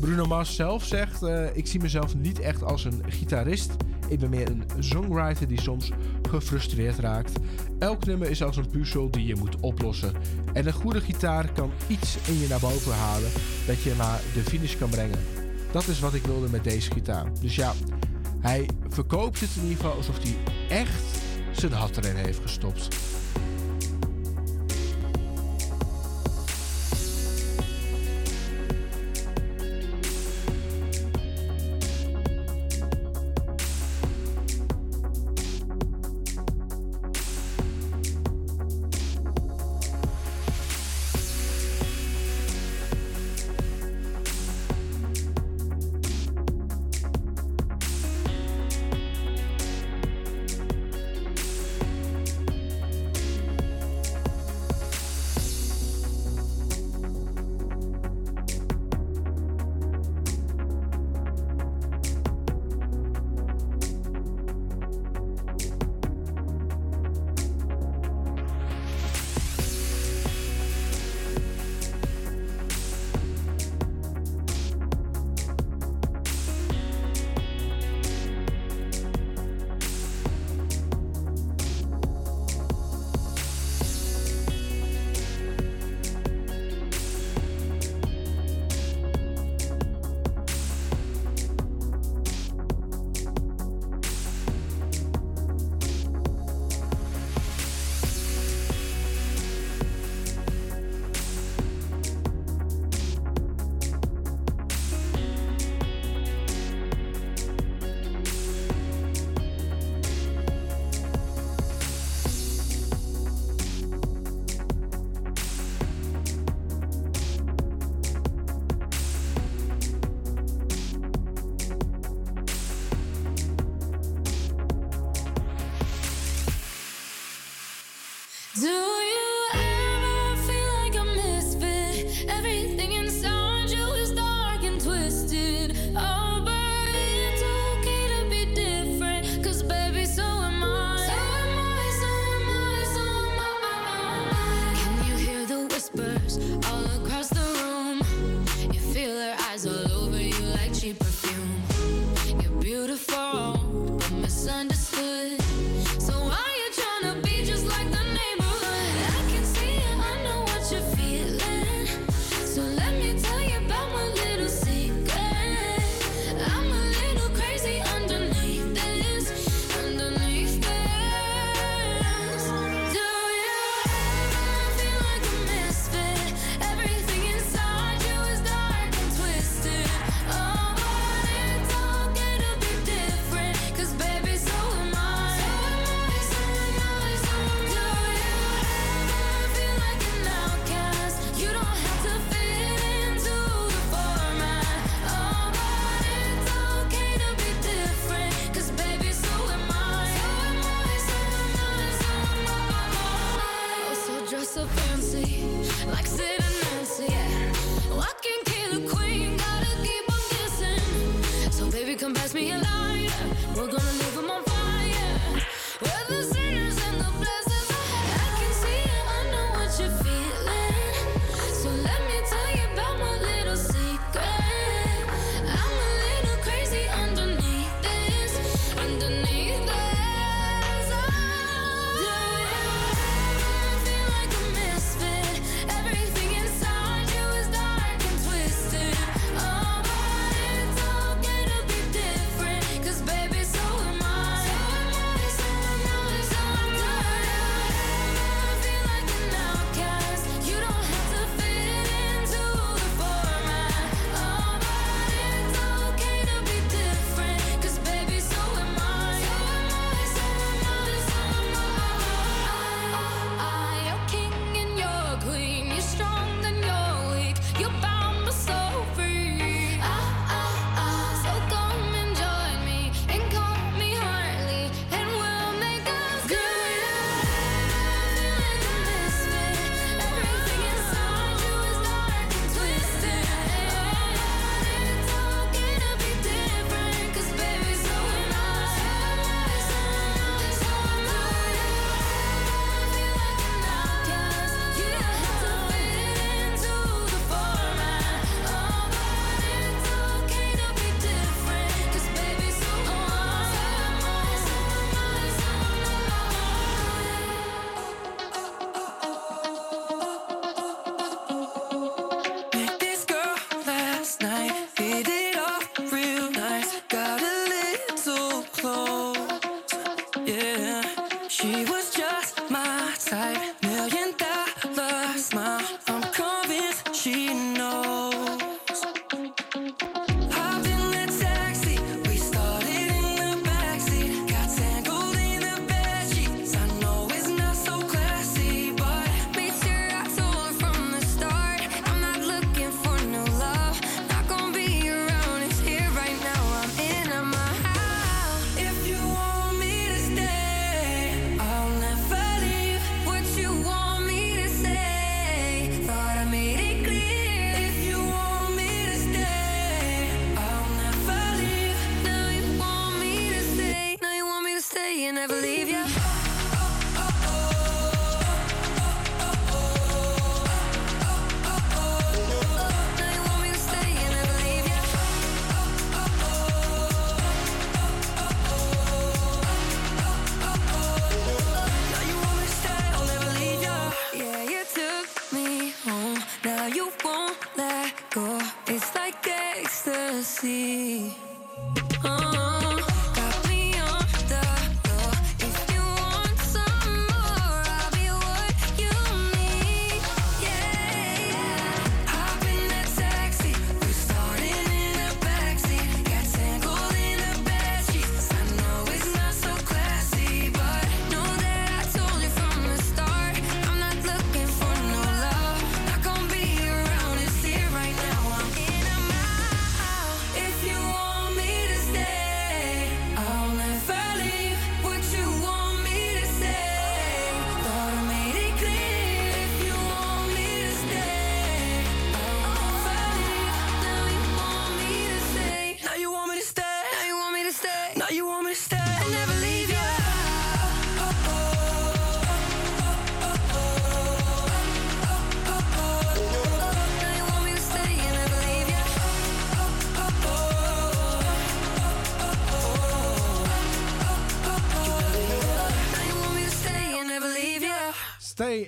Bruno Mars zelf zegt, eh, ik zie mezelf niet echt als een gitarist. Ik ben meer een songwriter die soms gefrustreerd raakt. Elk nummer is als een puzzel die je moet oplossen. En een goede gitaar kan iets in je naar boven halen dat je naar de finish kan brengen. Dat is wat ik wilde met deze gitaar. Dus ja, hij verkoopt het in ieder geval alsof hij echt zijn hat erin heeft gestopt.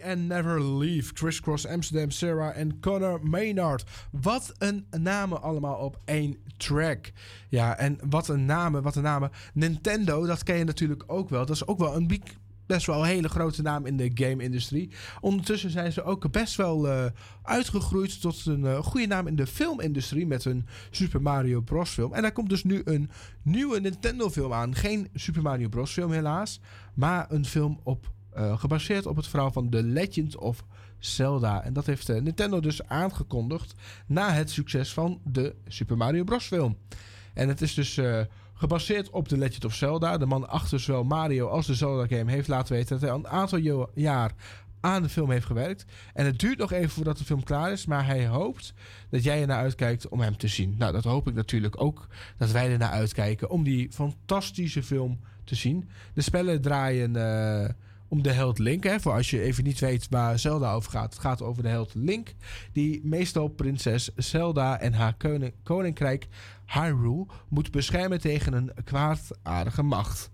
And Never Leave. Crisscross Amsterdam, Sarah en Connor Maynard. Wat een namen allemaal op één track. Ja, en wat een namen, wat een namen. Nintendo, dat ken je natuurlijk ook wel. Dat is ook wel een best wel hele grote naam in de game-industrie. Ondertussen zijn ze ook best wel eh, uitgegroeid tot een eh, goede naam in de filmindustrie met een Super Mario Bros. film. En daar komt dus nu een nieuwe Nintendo film aan. Geen Super Mario Bros. film helaas, maar een film op, eh, gebaseerd op het verhaal van The Legend of Zelda. En dat heeft eh, Nintendo dus aangekondigd na het succes van de Super Mario Bros. film. En het is dus eh, gebaseerd op The Legend of Zelda. De man achter zowel Mario als de Zelda-game heeft laten weten dat hij een aantal jaar aan de film heeft gewerkt. En het duurt nog even voordat de film klaar is, maar hij hoopt dat jij er naar uitkijkt om hem te zien. Nou, dat hoop ik natuurlijk ook dat wij er naar uitkijken om die fantastische film te zien. De spellen draaien om de held Link. Voor als je even niet weet waar Zelda over gaat. Het gaat over de held Link, die meestal prinses Zelda en haar koninkrijk Hyrule moet beschermen tegen een kwaadaardige macht.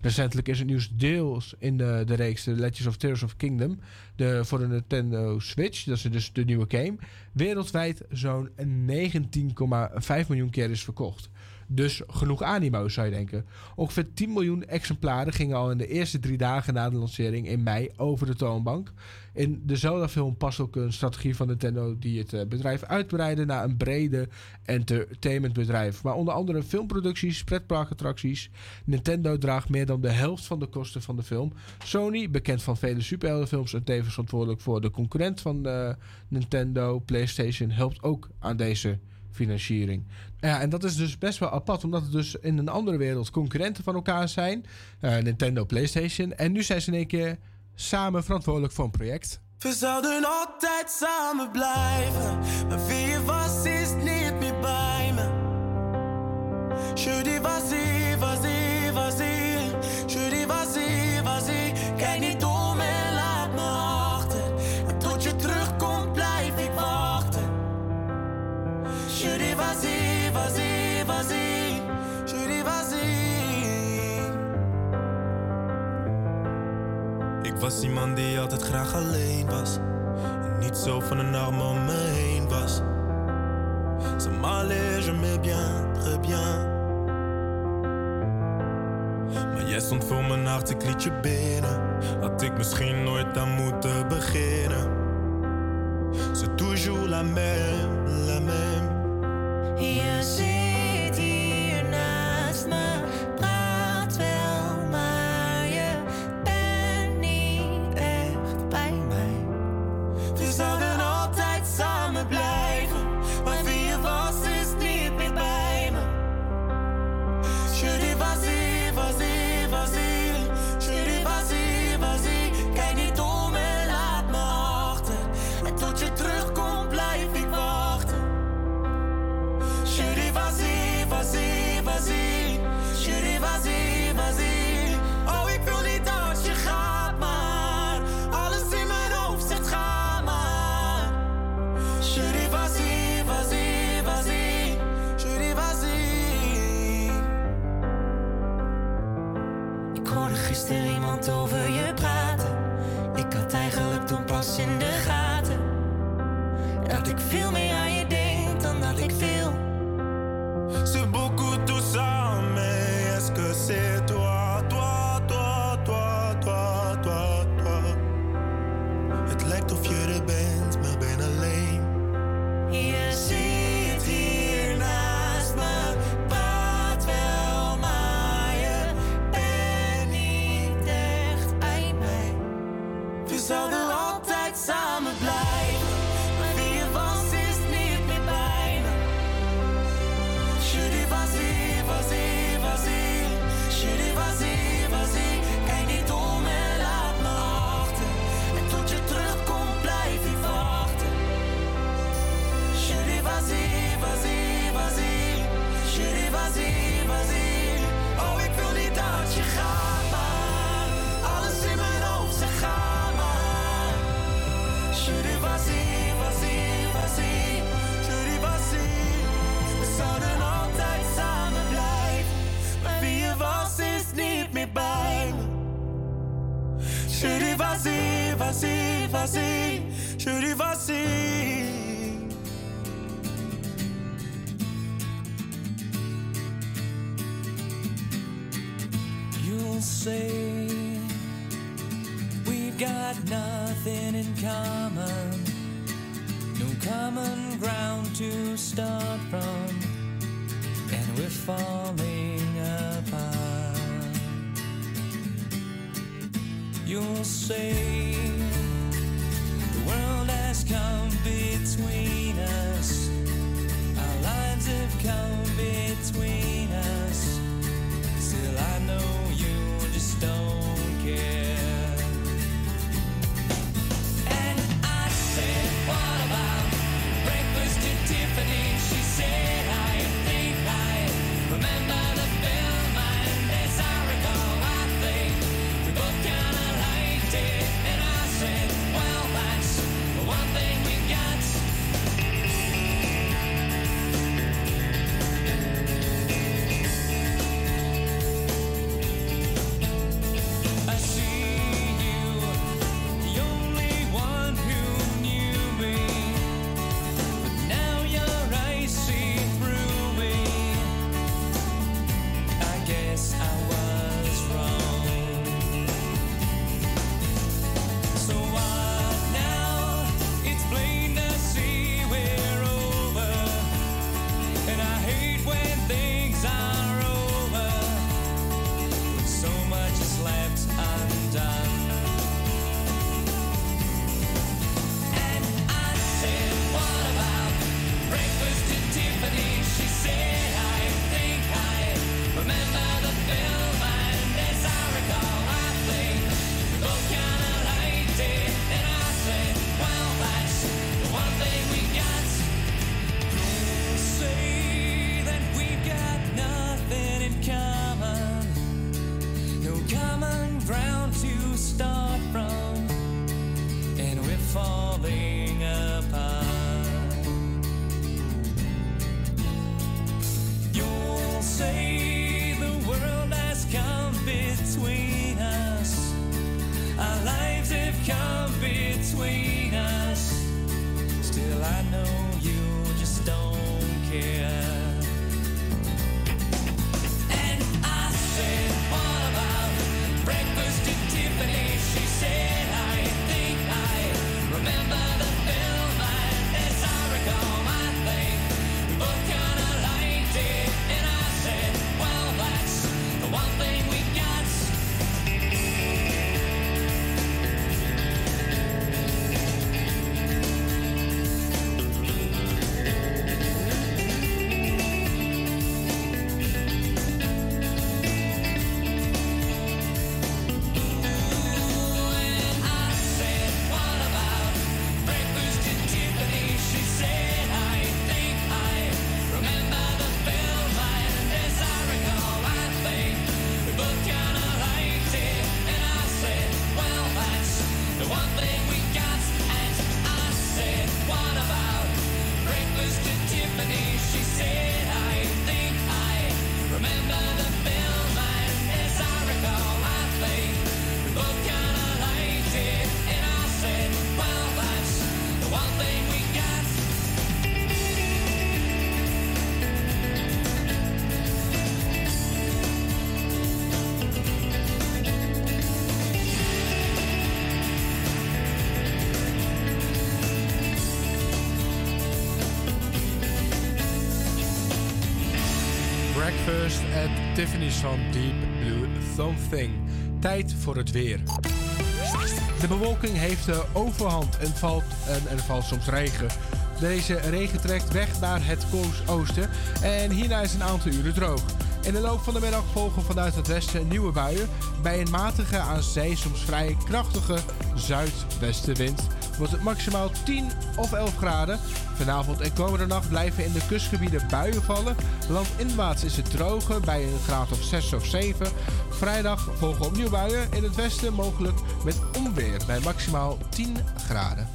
Recentelijk is het nieuws deels in de, de reeks The Legends of Tears of Kingdom de, voor de Nintendo Switch, dat is dus de nieuwe game, wereldwijd zo'n 19,5 miljoen keer is verkocht. Dus genoeg animo, zou je denken. Ongeveer 10 miljoen exemplaren gingen al in de eerste drie dagen na de lancering in mei over de toonbank. In de Zelda-film past ook een strategie van Nintendo die het eh, bedrijf uitbreidde naar een brede entertainmentbedrijf. Maar onder andere filmproducties, pretparkattracties. Nintendo draagt meer dan de helft van de kosten van de film. Sony, bekend van vele superheldenfilms en tevens verantwoordelijk voor de concurrent van eh, Nintendo, PlayStation, helpt ook aan deze financiering. Ja, en dat is dus best wel apart, omdat het dus in een andere wereld concurrenten van elkaar zijn. Eh, Nintendo, PlayStation. En nu zijn ze in één keer samen verantwoordelijk voor een project. We zouden altijd samen blijven, maar wie was is niet meer bij me. Je dis vas-y, vas-y, vas-y. Je dis vas-y, vas-y. Kijk niet om was iemand die altijd graag alleen was. En niet zo van een arm om me heen was. Ça m'allait, je m'ai bien, très bien. Maar jij stond voor mijn hart, ik liet je binnen. Had ik misschien nooit aan moeten beginnen. C'est toujours la même. Tiffany's van Deep Blue Something. Tijd voor het weer. De bewolking heeft de overhand en, valt, en er valt soms regen. Deze regen trekt weg naar het oosten en hierna is een aantal uren droog. In de loop van de middag volgen vanuit het westen nieuwe buien. Bij een matige aan zee soms vrij krachtige zuidwestenwind wordt het maximaal 10 of 11 graden. Vanavond en komende nacht blijven in de kustgebieden buien vallen Landinwaarts is het droger bij een graad of 6 of 7. Vrijdag volgen opnieuw buien in het westen, mogelijk met onweer bij maximaal 10 graden.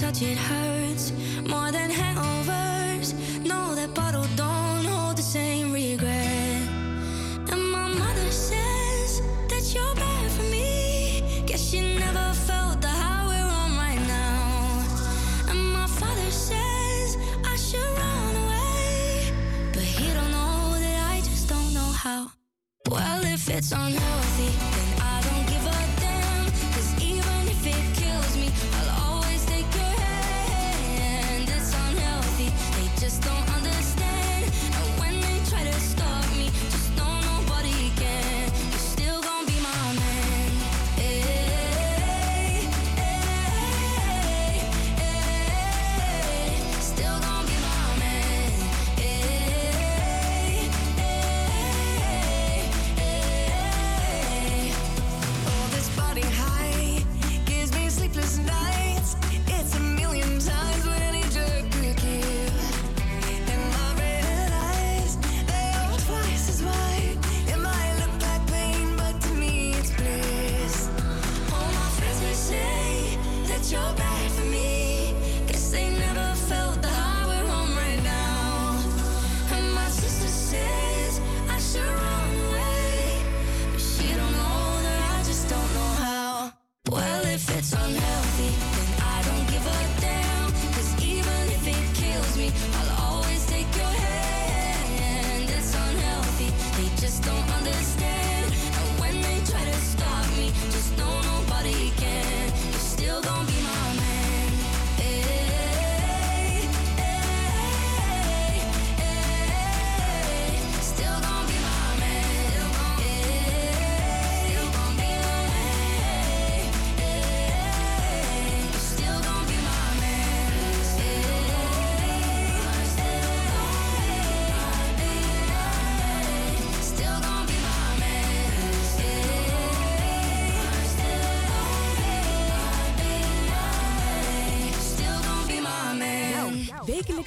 Touch, it hurts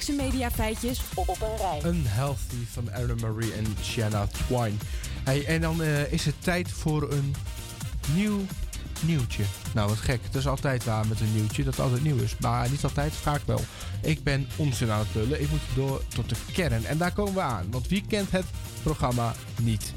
wekelijkse mediafeitjes op een rij. Unhealthy van Anna Marie en Shanna Twine. Hey, en dan eh, is het tijd voor een nieuw nieuwtje. Nou, wat gek. Het is altijd waar met een nieuwtje dat altijd nieuw is. Maar niet altijd, vaak wel. Ik ben onzin aan het lullen. Ik moet door tot de kern. En daar komen we aan. Want wie kent het programma niet?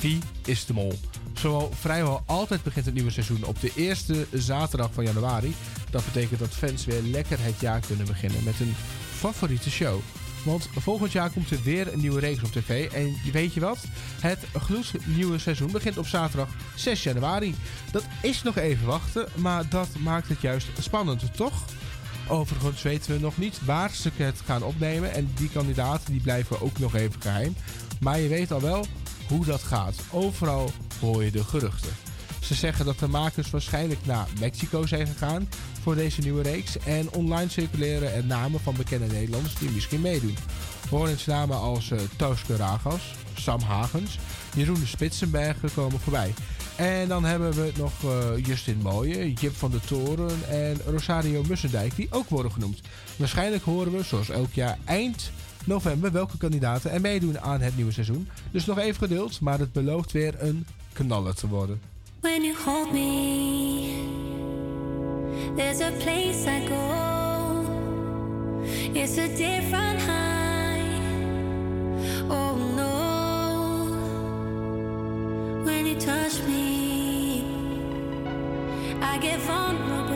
Wie is de mol? Zowel vrijwel altijd begint het nieuwe seizoen op de eerste zaterdag van januari. Dat betekent dat fans weer lekker het jaar kunnen beginnen met een favoriete show. Want volgend jaar komt er weer een nieuwe reeks op tv. En weet je wat? Het gloednieuwe seizoen begint op zaterdag 6 januari. Dat is nog even wachten, maar dat maakt het juist spannend, toch? Overigens weten we nog niet waar ze het gaan opnemen. En die kandidaten die blijven ook nog even geheim. Maar je weet al wel hoe dat gaat. Overal hoor je de geruchten. Ze zeggen dat de makers waarschijnlijk naar Mexico zijn gegaan voor deze nieuwe reeks. En online circuleren er namen van bekende Nederlanders die misschien meedoen. Hoor eens namen als eh Tooske Ragas, Sam Hagens, Jeroen de Spitsenbergen komen voorbij. En dan hebben we nog eh, Justin Mooije, Jip van der Toren en Rosario Mussendijk die ook worden genoemd. Waarschijnlijk horen we, zoals elk jaar, eind november welke kandidaten er meedoen aan het nieuwe seizoen. Dus nog even geduld, maar het belooft weer een knaller te worden. When you hold me, there's a place I go. It's a different high. Oh no. When you touch me, I get vulnerable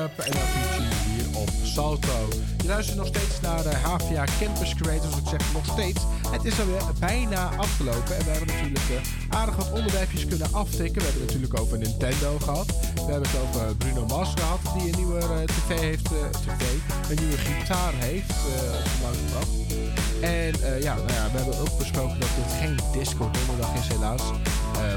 Up en Avicii hier op Salto. Je luistert nog steeds naar de HVA Campus Creators. Ik zeg nog steeds. Het is alweer bijna afgelopen. En we hebben natuurlijk eh, aardig wat onderwerpjes kunnen aftikken. We hebben het natuurlijk over Nintendo gehad. We hebben het over Bruno Mars gehad. Die een nieuwe eh, tv heeft. tv, een nieuwe gitaar heeft eh, op. En eh, ja, nou ja, we hebben ook besproken dat dit geen disco donderdag is helaas.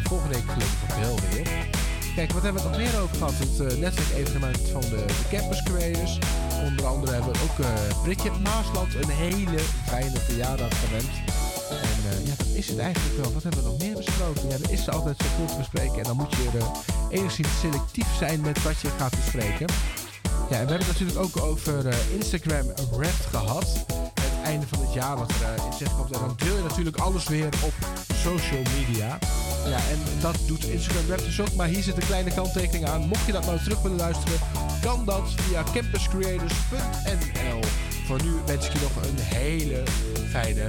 Volgende week gelukkig wel weer. Kijk, wat hebben we nog meer over gehad? Het uh, netwerkevenement van de, de Campus Creators. Onder andere hebben we ook uh, Bridget Maasland een hele fijne verjaardag gewend. En eh, ja, dat is het eigenlijk wel. Wat hebben we nog meer besproken? Ja, er is altijd zoveel te bespreken. En dan moet je er enigszins selectief zijn met wat je gaat bespreken. Ja, en we hebben het natuurlijk ook over eh, Instagram Rap gehad. Het einde van het jaar wat er uh, in zit komt. En dan deel je natuurlijk alles weer op social media. Ja, en dat doet Instagram Rap dus ook. Maar hier zit een kleine kanttekening aan. Mocht je dat nou terug willen luisteren, kan dat via campuscreators.nl. Voor nu wens ik je nog een hele fijne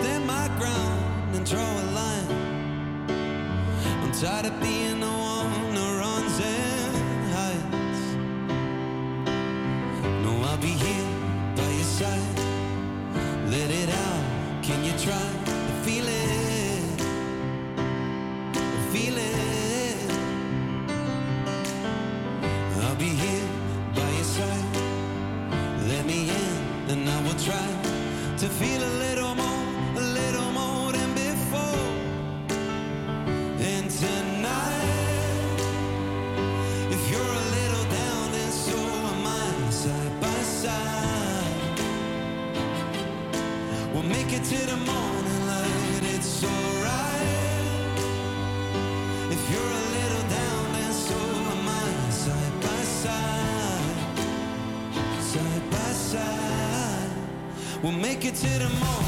stand my ground and draw a line. I'm tired of being old. make it to the moon.